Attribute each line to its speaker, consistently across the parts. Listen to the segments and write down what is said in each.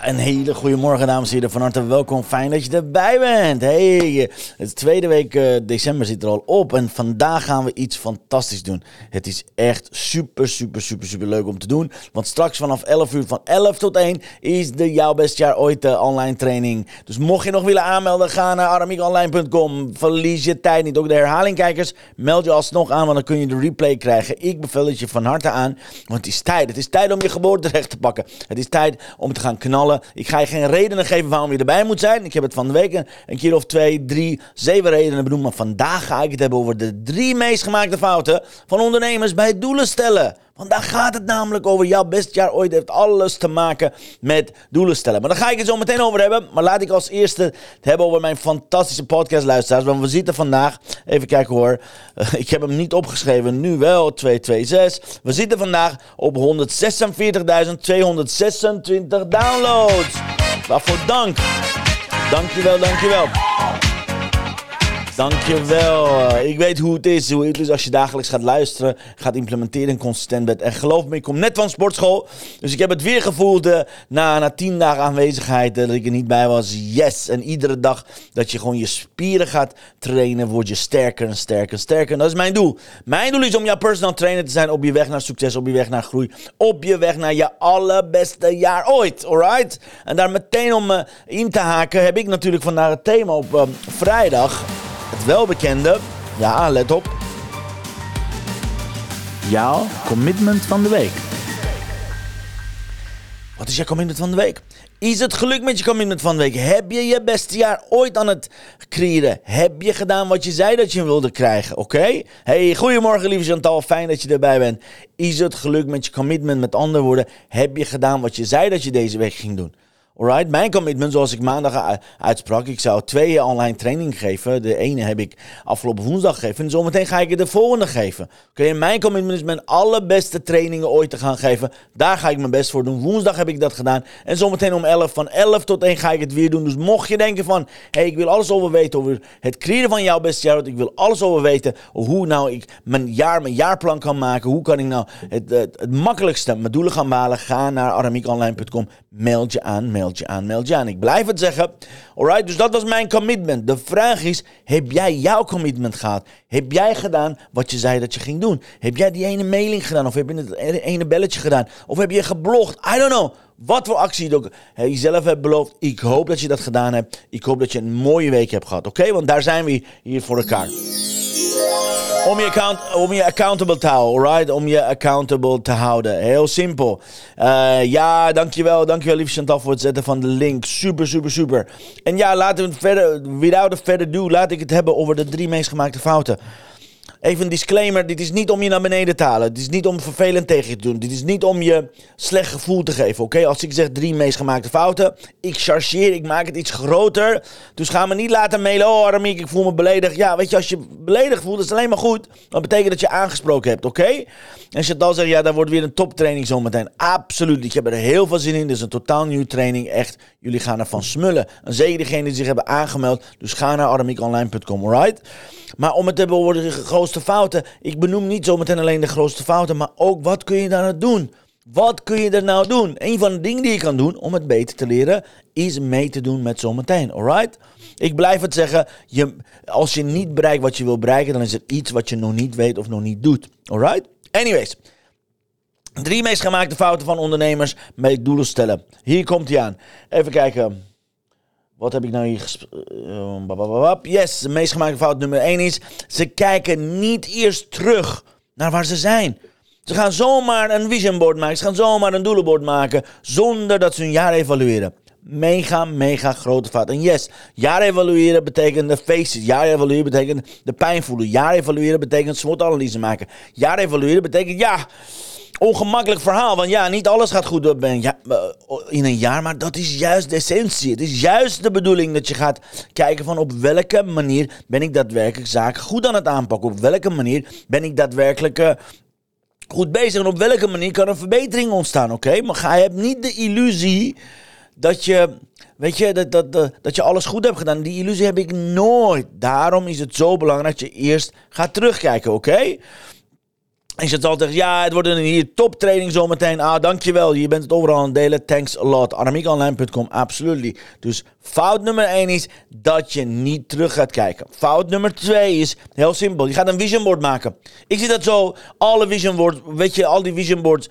Speaker 1: Een hele goede morgen, dames en heren. Van harte welkom. Fijn dat je erbij bent. Hey, het tweede week uh, december zit er al op. En vandaag gaan we iets fantastisch doen. Het is echt super, super, super, super leuk om te doen. Want straks vanaf 11 uur, van 11 tot 1, is de Jouw Best Jaar Ooit uh, online training. Dus mocht je nog willen aanmelden, ga naar aramiekonline.com. Verlies je tijd niet. Ook de herhalingkijkers, meld je alsnog aan, want dan kun je de replay krijgen. Ik beveel het je van harte aan, want het is tijd. Het is tijd om je geboorterecht te pakken. Het is tijd om te gaan knallen. Ik ga je geen redenen geven waarom je erbij moet zijn. Ik heb het van de week een, keer of twee, drie, zeven redenen benoemd. Maar vandaag ga ik het hebben over de drie meest gemaakte fouten van ondernemers bij doelen stellen. Want daar gaat het namelijk over. Jouw best jaar ooit heeft alles te maken met doelen stellen. Maar daar ga ik het zo meteen over hebben. Maar laat ik als eerste het hebben over mijn fantastische podcastluisteraars. Want we zitten vandaag, even kijken hoor. ik heb hem niet opgeschreven, nu wel, 226. We zitten vandaag op 146.226 downloads. Waarvoor dank. Dankjewel, dankjewel. Dankjewel. Ik weet hoe het is. Hoe het is als je dagelijks gaat luisteren, gaat implementeren en consistent bent. En geloof me, ik kom net van sportschool. Dus ik heb het weer gevoeld uh, na, na tien dagen aanwezigheid uh, dat ik er niet bij was. Yes. En iedere dag dat je gewoon je spieren gaat trainen, word je sterker en sterker en sterker. En dat is mijn doel. Mijn doel is om jouw personal trainer te zijn op je weg naar succes, op je weg naar groei. Op je weg naar je allerbeste jaar ooit. Alright? En daar meteen om in te haken heb ik natuurlijk vandaag het thema op vrijdag het welbekende, ja, let op, jouw commitment van de week. Wat is jouw commitment van de week? Is het geluk met je commitment van de week? Heb je je beste jaar ooit aan het creëren? Heb je gedaan wat je zei dat je wilde krijgen? Oké? Hey, goedemorgen lieve Chantal, fijn dat je erbij bent. Is het geluk met je commitment? Met andere woorden, heb je gedaan wat je zei dat je deze week ging doen? Alright, mijn commitment, zoals ik maandag uitsprak, ik zou twee online training geven. De ene heb ik afgelopen woensdag gegeven en zometeen ga ik je de volgende geven. Oké, mijn commitment is mijn allerbeste trainingen ooit te gaan geven. Daar ga ik mijn best voor doen. Woensdag heb ik dat gedaan en zometeen om 11, van 11 tot 1 ga ik het weer doen. Dus mocht je denken van, hey, ik wil alles over weten over het creëren van jouw beste jaar. Ik wil alles over weten hoe nou ik mijn jaar, mijn jaarplan kan maken. Hoe kan ik nou het, het, makkelijkste mijn doelen gaan behalen. Ga naar aramiekonline.com, meld je aan, meld je aan, meld je aan. Ik blijf het zeggen. Alright, dus dat was mijn commitment. De vraag is, heb jij jouw commitment gehad? Heb jij gedaan wat je zei dat je ging doen? Heb jij die ene mailing gedaan? Of heb je het ene belletje gedaan? Of heb je geblogd? I don't know. Wat voor actie je ook jezelf hebt beloofd. Ik hoop dat je dat gedaan hebt. Ik hoop dat je een mooie week hebt gehad. Oké, want daar zijn we hier voor elkaar. Om je, account, om je accountable te houden, alright? Om je accountable te houden. Heel simpel. Uh, ja, dankjewel, dankjewel lieve Chantal voor het zetten van de link. Super, super, super. En ja, laten we verder, without a further ado, laat ik het hebben over de drie meest gemaakte fouten. Even een disclaimer, dit is niet om je naar beneden te halen. Dit is niet om vervelend tegen je te doen. Dit is niet om je slecht gevoel te geven, oké? Als ik zeg drie meest gemaakte fouten, ik chargeer, ik maak het iets groter. Dus ga me niet laten mailen, oh Aramiek, ik voel me beledigd. Ja, weet je, als je beledigd voelt, is het alleen maar goed. Dat betekent dat je aangesproken hebt, oké? En als je dan zegt, ja, daar wordt weer een toptraining zometeen. Absoluut, ik heb er heel veel zin in. Dit is een totaal nieuwe training, echt. Jullie gaan ervan smullen. En zeker degenen die zich hebben aangemeld. Dus ga naar aramiekonline.com, alright? Maar om het te over de grootste fouten. Ik benoem niet zometeen alleen de grootste fouten, maar ook wat kun je daar nou doen? Wat kun je er nou doen? Een van de dingen die je kan doen om het beter te leren, is mee te doen met zometeen. Alright? Ik blijf het zeggen, je, als je niet bereikt wat je wil bereiken, dan is er iets wat je nog niet weet of nog niet doet. Alright? Anyways. Drie meest gemaakte fouten van ondernemers met doelen stellen. Hier komt hij aan. Even kijken. Wat heb ik nou hier uh, Yes, de meest gemaakte fout nummer 1 is... ze kijken niet eerst terug naar waar ze zijn. Ze gaan zomaar een vision board maken. Ze gaan zomaar een doelenbord maken... zonder dat ze hun jaar evalueren. mega, mega grote fout. En yes, jaar evalueren betekent de faces. Jaar evalueren betekent de pijn voelen. Jaar evalueren betekent SWOT-analyse maken. Jaar evalueren betekent ja ongemakkelijk verhaal. Want ja, niet alles gaat goed ja, in een jaar. Maar dat is juist de essentie. Het is juist de bedoeling dat je gaat kijken van op welke manier ben ik daadwerkelijk zaken goed aan het aanpakken. Op welke manier ben ik daadwerkelijk uh, goed bezig. En op welke manier kan een verbetering ontstaan. Oké, maar je hebt niet de illusie dat je, weet je, dat, dat, dat, je alles goed hebt gedaan. Die illusie heb ik nooit. Daarom is het zo belangrijk dat je eerst gaat terugkijken, oké? Ik zit altijd, ja, het wordt een hier toptraining zometeen. Ah, dankjewel. Je bent het overal aan het delen. Thanks a lot. Aramiekonline.com, absoluut. Dus fout nummer 1 is dat je niet terug gaat kijken. Fout nummer 2 is heel simpel. Je gaat een vision board maken. Ik zie dat zo. Alle vision boards, weet je, al die vision boards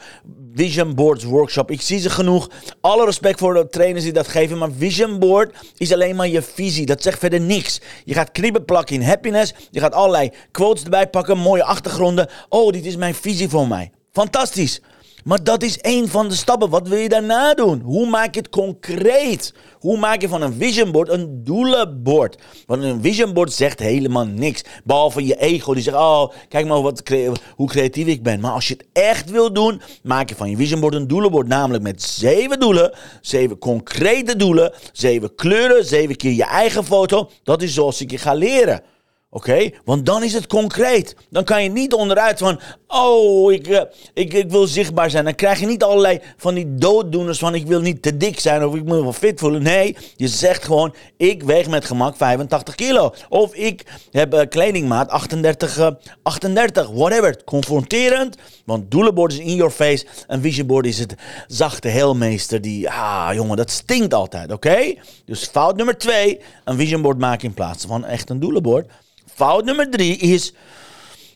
Speaker 1: Vision Boards Workshop. Ik zie ze genoeg. Alle respect voor de trainers die dat geven. Maar Vision Board is alleen maar je visie. Dat zegt verder niks. Je gaat kriebel plakken in happiness. Je gaat allerlei quotes erbij pakken. Mooie achtergronden. Oh, dit is mijn visie voor mij. Fantastisch. Maar dat is één van de stappen. Wat wil je daarna doen? Hoe maak je het concreet? Hoe maak je van een vision board een doelenbord? Want een vision board zegt helemaal niks. Behalve je ego die zegt, oh, kijk maar wat, hoe creatief ik ben. Maar als je het echt wil doen, maak je van je vision board een doelenbord. Namelijk met zeven doelen, zeven concrete doelen, zeven kleuren, zeven keer je eigen foto. Dat is zoals ik je ga leren. Oké? Want dan is het concreet. Dan kan je niet onderuit van, oh, ik, uh, ik, ik wil zichtbaar zijn. Dan krijg je niet allerlei van die dooddoeners van, ik wil niet te dik zijn of ik moet wel fit voelen. Nee, je zegt gewoon, ik weeg met gemak 85 kilo. Of ik heb uh, kledingmaat 38, uh, 38, whatever. Confronterend, want doelenbord is in your face. En visionboard is het zachte heelmeester die, ah jongen, dat stinkt altijd, oké? Dus fout nummer twee, een visionboard maken in plaats van echt een doelenbord. Fout nummer drie is.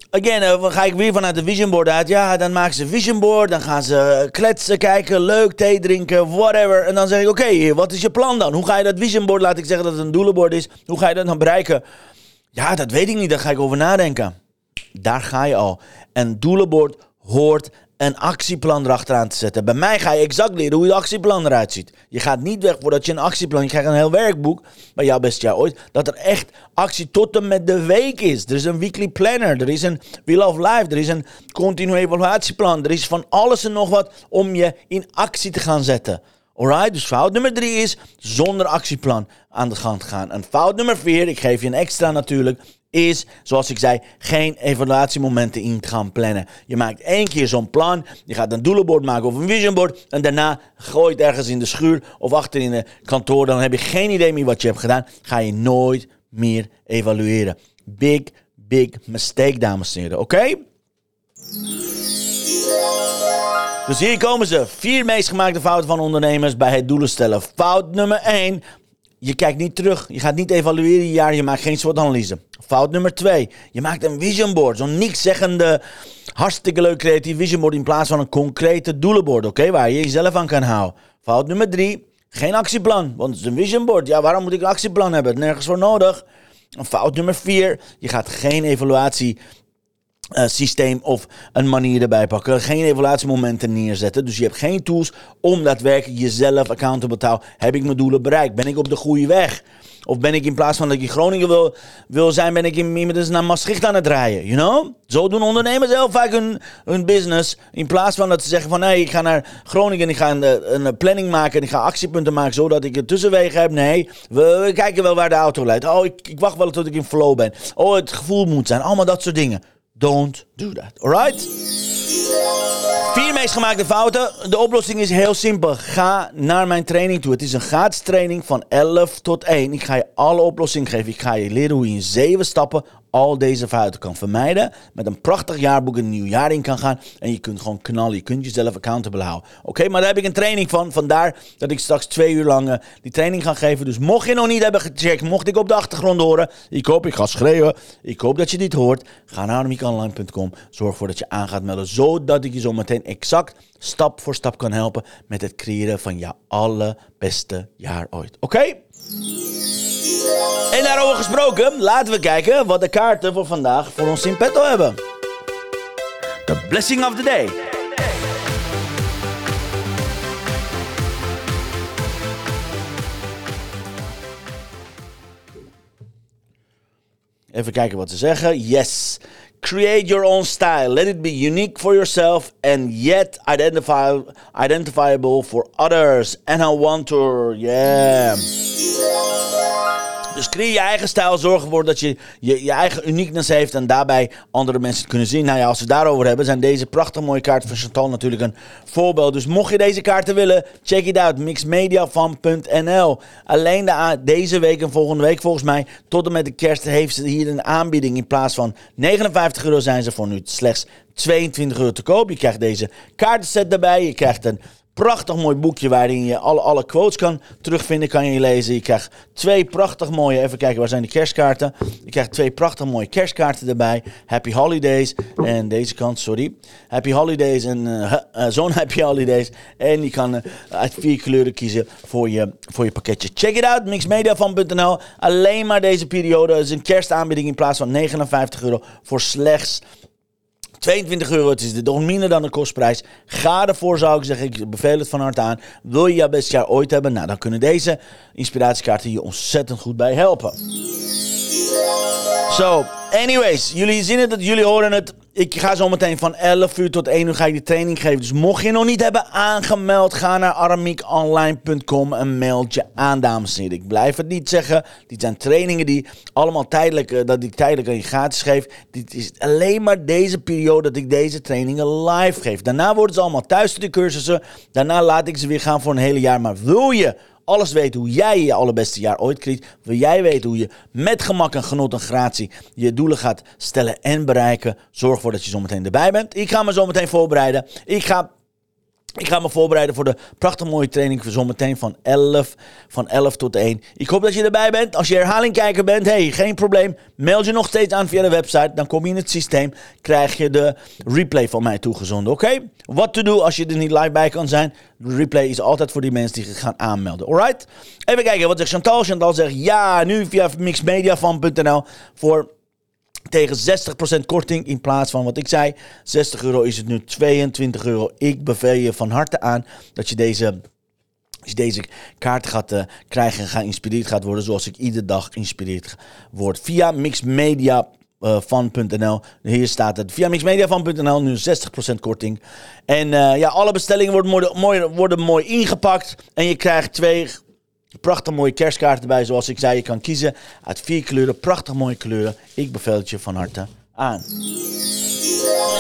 Speaker 1: Again, uh, ga ik weer vanuit de vision board uit. Ja, dan maken ze vision board. Dan gaan ze kletsen, kijken, leuk, thee drinken, whatever. En dan zeg ik: Oké, wat is je plan dan? Hoe ga je dat vision board, laat ik zeggen dat het een doelenbord is. Hoe ga je dat dan bereiken? Ja, dat weet ik niet. Daar ga ik over nadenken. Daar ga je al. En doelenbord hoort een actieplan erachteraan te zetten. Bij mij ga je exact leren hoe je actieplan eruit ziet. Je gaat niet weg voordat je een actieplan... Je krijgt een heel werkboek bij jouw beste jaar ooit... dat er echt actie tot en met de week is. Er is een weekly planner. Er is een Wheel of Life. Er is een continu evaluatieplan. Er is van alles en nog wat om je in actie te gaan zetten. Alright, dus fout nummer drie is zonder actieplan aan de gang gaan. En fout nummer vier, ik geef je een extra natuurlijk, is, zoals ik zei, geen evaluatiemomenten in te gaan plannen. Je maakt één keer zo'n plan, je gaat een doelenbord maken of een visionbord en daarna gooi het ergens in de schuur of achter in de kantoor. Dan heb je geen idee meer wat je hebt gedaan. Ga je nooit meer evalueren. Big, big mistake, dames en heren. Oké? Dus hier komen ze. Vier meest gemaakte fouten van ondernemers bij het doelen stellen. Fout nummer 1. Je kijkt niet terug. Je gaat niet evalueren je jaar. Je maakt geen soort analyse. Fout nummer 2. Je maakt een vision board. Zo'n niks zeggende, hartstikke leuk creatief vision board in plaats van een concrete doelenbord. Oké, waar je jezelf aan kan houden. Fout nummer 3. Geen actieplan. Want het is een vision board. Ja, waarom moet ik een actieplan hebben? Nergens voor nodig. Fout nummer 4. Je gaat geen evaluatie uh, systeem of een manier erbij pakken. Geen evaluatiemomenten neerzetten. Dus je hebt geen tools om daadwerkelijk jezelf accountable te houden. Heb ik mijn doelen bereikt? Ben ik op de goede weg? Of ben ik in plaats van dat ik in Groningen wil, wil zijn, ben ik inmiddels naar Maastricht aan het draaien? You know? Zo doen ondernemers heel vaak hun, hun business. In plaats van dat ze zeggen van nee, ik ga naar Groningen, ik ga een, een planning maken en ik ga actiepunten maken zodat ik een tussenwegen heb. Nee, we, we kijken wel waar de auto leidt. Oh, ik, ik wacht wel tot ik in flow ben. Oh, het gevoel moet zijn. Allemaal dat soort dingen. Don't do that. Alright? Vier meest gemaakte fouten. De oplossing is heel simpel. Ga naar mijn training toe. Het is een gratis training van 11 tot 1. Ik ga je alle oplossingen geven. Ik ga je leren hoe je in zeven stappen al deze fouten kan vermijden. Met een prachtig jaarboek een nieuw jaar in kan gaan. En je kunt gewoon knallen. Je kunt jezelf accountable houden. Oké, maar daar heb ik een training van. Vandaar dat ik straks twee uur lang uh, die training ga geven. Dus mocht je nog niet hebben gecheckt, mocht ik op de achtergrond horen. Ik hoop, ik ga schreeuwen. Ik hoop dat je dit hoort. Ga naar anamiekonline.com. Zorg ervoor dat je aan gaat melden. Zodat ik je zo meteen exact stap voor stap kan helpen. Met het creëren van jouw allerbeste jaar ooit. Oké? En daarover gesproken, laten we kijken wat de kaarten voor vandaag voor ons in petto hebben. The blessing of the day. Even kijken wat ze zeggen. Yes. Create your own style. Let it be unique for yourself and yet identifiable for others. And I want to. Yeah. Dus creëer je eigen stijl. Zorg ervoor dat je, je je eigen uniqueness heeft. En daarbij andere mensen het kunnen zien. Nou ja, als we het daarover hebben, zijn deze prachtig mooie kaarten van Chantal natuurlijk een voorbeeld. Dus mocht je deze kaarten willen, check it out. Mixmediafan.nl. Alleen de, deze week en volgende week volgens mij, tot en met de kerst, heeft ze hier een aanbieding. In plaats van 59 euro zijn ze voor nu slechts 22 euro te koop. Je krijgt deze kaartenset erbij. Je krijgt een prachtig mooi boekje waarin je alle, alle quotes kan terugvinden, kan je lezen. Je krijgt twee prachtig mooie, even kijken, waar zijn de kerstkaarten? Je krijgt twee prachtig mooie kerstkaarten erbij. Happy Holidays en deze kant, sorry. Happy Holidays en uh, uh, zo'n Happy Holidays. En je kan uh, uit vier kleuren kiezen voor je, voor je pakketje. Check it out, mixmediafan.nl. Alleen maar deze periode is een kerstaanbieding in plaats van 59 euro voor slechts 22 euro, het is nog minder dan de kostprijs. Ga ervoor, zou ik zeggen. Ik beveel het van harte aan. Wil je jouw beste jaar ooit hebben? Nou, dan kunnen deze inspiratiekaarten je ontzettend goed bij helpen. Zo, anyways, jullie zien het, jullie horen het. Ik ga zo meteen van 11 uur tot 1 uur ga ik die training geven. Dus mocht je nog niet hebben aangemeld, ga naar aramiekonline.com en meld je aan, dames en heren. Ik blijf het niet zeggen. Dit zijn trainingen die allemaal tijdelijk, uh, dat ik tijdelijk je gratis geef. Dit is alleen maar deze periode dat ik deze trainingen live geef. Daarna worden ze allemaal thuis de cursussen. Daarna laat ik ze weer gaan voor een hele jaar. Maar wil je alles weten hoe jij je allerbeste jaar ooit krijgt. Wil jij weten hoe je met gemak en genot en gratie je doelen gaat stellen en bereiken. Zorg ervoor dat je zometeen erbij bent. Ik ga me zometeen voorbereiden. Ik ga ik ga me voorbereiden voor de prachtig mooie training voor zometeen van 11, van 11 tot 1. Ik hoop dat je erbij bent. Als je herhalingkijker bent, hey, geen probleem. Meld je nog steeds aan via de website. Dan kom je in het systeem. Krijg je de replay van mij toegezonden, oké? Wat te doen als je er niet live bij kan zijn. De replay is altijd voor die mensen die gaan aanmelden, alright? Even kijken, wat zegt Chantal? Chantal zegt ja, nu via mixmediafan.nl voor tegen 60% korting in plaats van wat ik zei. 60 euro is het nu 22 euro. Ik beveel je van harte aan dat je deze deze kaart gaat uh, krijgen en geïnspireerd gaat worden, zoals ik iedere dag geïnspireerd word. Via mixmedia. Uh, van.nl. Hier staat het. Via mixmediafan.nl nu 60% korting. En uh, ja, alle bestellingen worden mooi, worden mooi ingepakt. En je krijgt twee Prachtig mooie kerstkaarten erbij, zoals ik zei. Je kan kiezen uit vier kleuren, prachtig mooie kleuren. Ik beveel het je van harte aan.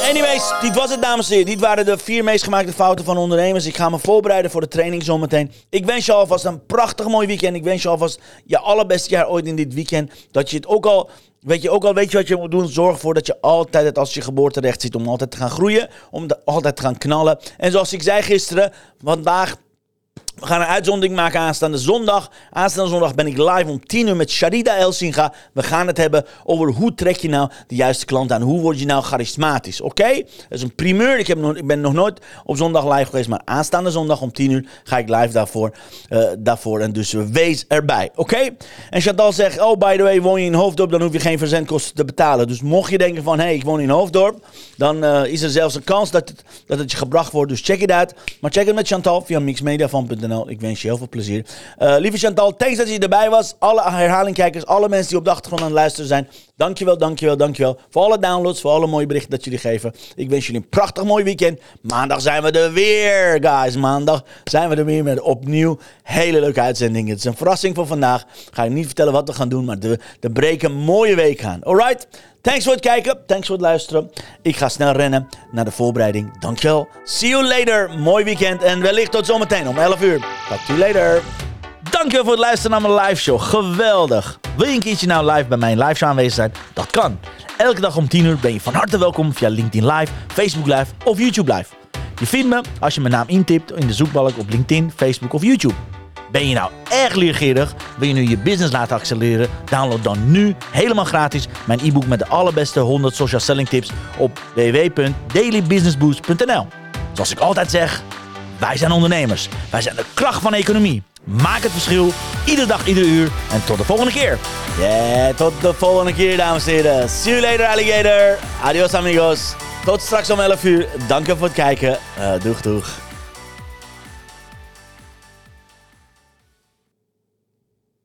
Speaker 1: Anyways, dit was het dames en heren. Dit waren de vier meest gemaakte fouten van ondernemers. Ik ga me voorbereiden voor de training zometeen. Ik wens je alvast een prachtig mooi weekend. Ik wens je alvast je allerbeste jaar ooit in dit weekend. Dat je het ook al... Weet je, ook al weet je wat je moet doen, zorg ervoor dat je altijd het als je geboorterecht ziet om altijd te gaan groeien, om altijd te gaan knallen. En zoals ik zei gisteren, vandaag we gaan een uitzondering maken aanstaande zondag. Aanstaande zondag ben ik live om 10 uur met Sharida Elsinga. We gaan het hebben over hoe trek je nou de juiste klant aan. Hoe word je nou charismatisch, oké? Dat is een primeur. Ik, heb nog, ik ben nog nooit op zondag live geweest. Maar aanstaande zondag om 10 uur ga ik live daarvoor. Uh, daarvoor en dus wees erbij, oké? En Chantal zegt, oh by the way, woon je in Hoofddorp, dan hoef je geen verzendkosten te betalen. Dus mocht je denken van, hé, hey, ik woon in Hoofddorp. Dan uh, is er zelfs een kans dat het, dat het je gebracht wordt. Dus check it out. Maar check het met Chantal via mixmediafan.nl. Ik wens je heel veel plezier. Uh, lieve Chantal, thanks dat je erbij was. Alle herhalingkijkers, alle mensen die op de achtergrond aan het luisteren zijn. Dankjewel, dankjewel, dankjewel. Voor alle downloads, voor alle mooie berichten dat jullie geven. Ik wens jullie een prachtig mooi weekend. Maandag zijn we er weer, guys. Maandag zijn we er weer met opnieuw hele leuke uitzendingen. Het is een verrassing voor vandaag. Ga je niet vertellen wat we gaan doen, maar de breken een mooie week aan. Alright? Thanks voor het kijken. Thanks voor het luisteren. Ik ga snel rennen naar de voorbereiding. Dankjewel. See you later. Mooi weekend. En wellicht tot zometeen om 11 uur. Talk to you later. Dankjewel voor het luisteren naar mijn live show. Geweldig. Wil je een keertje nou live bij mijn live show aanwezig zijn? Dat kan. Elke dag om 10 uur ben je van harte welkom via LinkedIn Live, Facebook Live of YouTube Live. Je vindt me als je mijn naam intipt in de zoekbalk op LinkedIn, Facebook of YouTube. Ben je nou erg leergierig? Wil je nu je business laten accelereren? Download dan nu helemaal gratis mijn e-book met de allerbeste 100 social selling tips op www.dailybusinessboost.nl. Zoals ik altijd zeg, wij zijn ondernemers. Wij zijn de kracht van de economie. Maak het verschil, iedere dag, iedere uur. En tot de volgende keer. Yeah, tot de volgende keer, dames en heren. See you later, alligator. Adios, amigos. Tot straks om 11 uur. Dank je voor het kijken. Uh, doeg, doeg.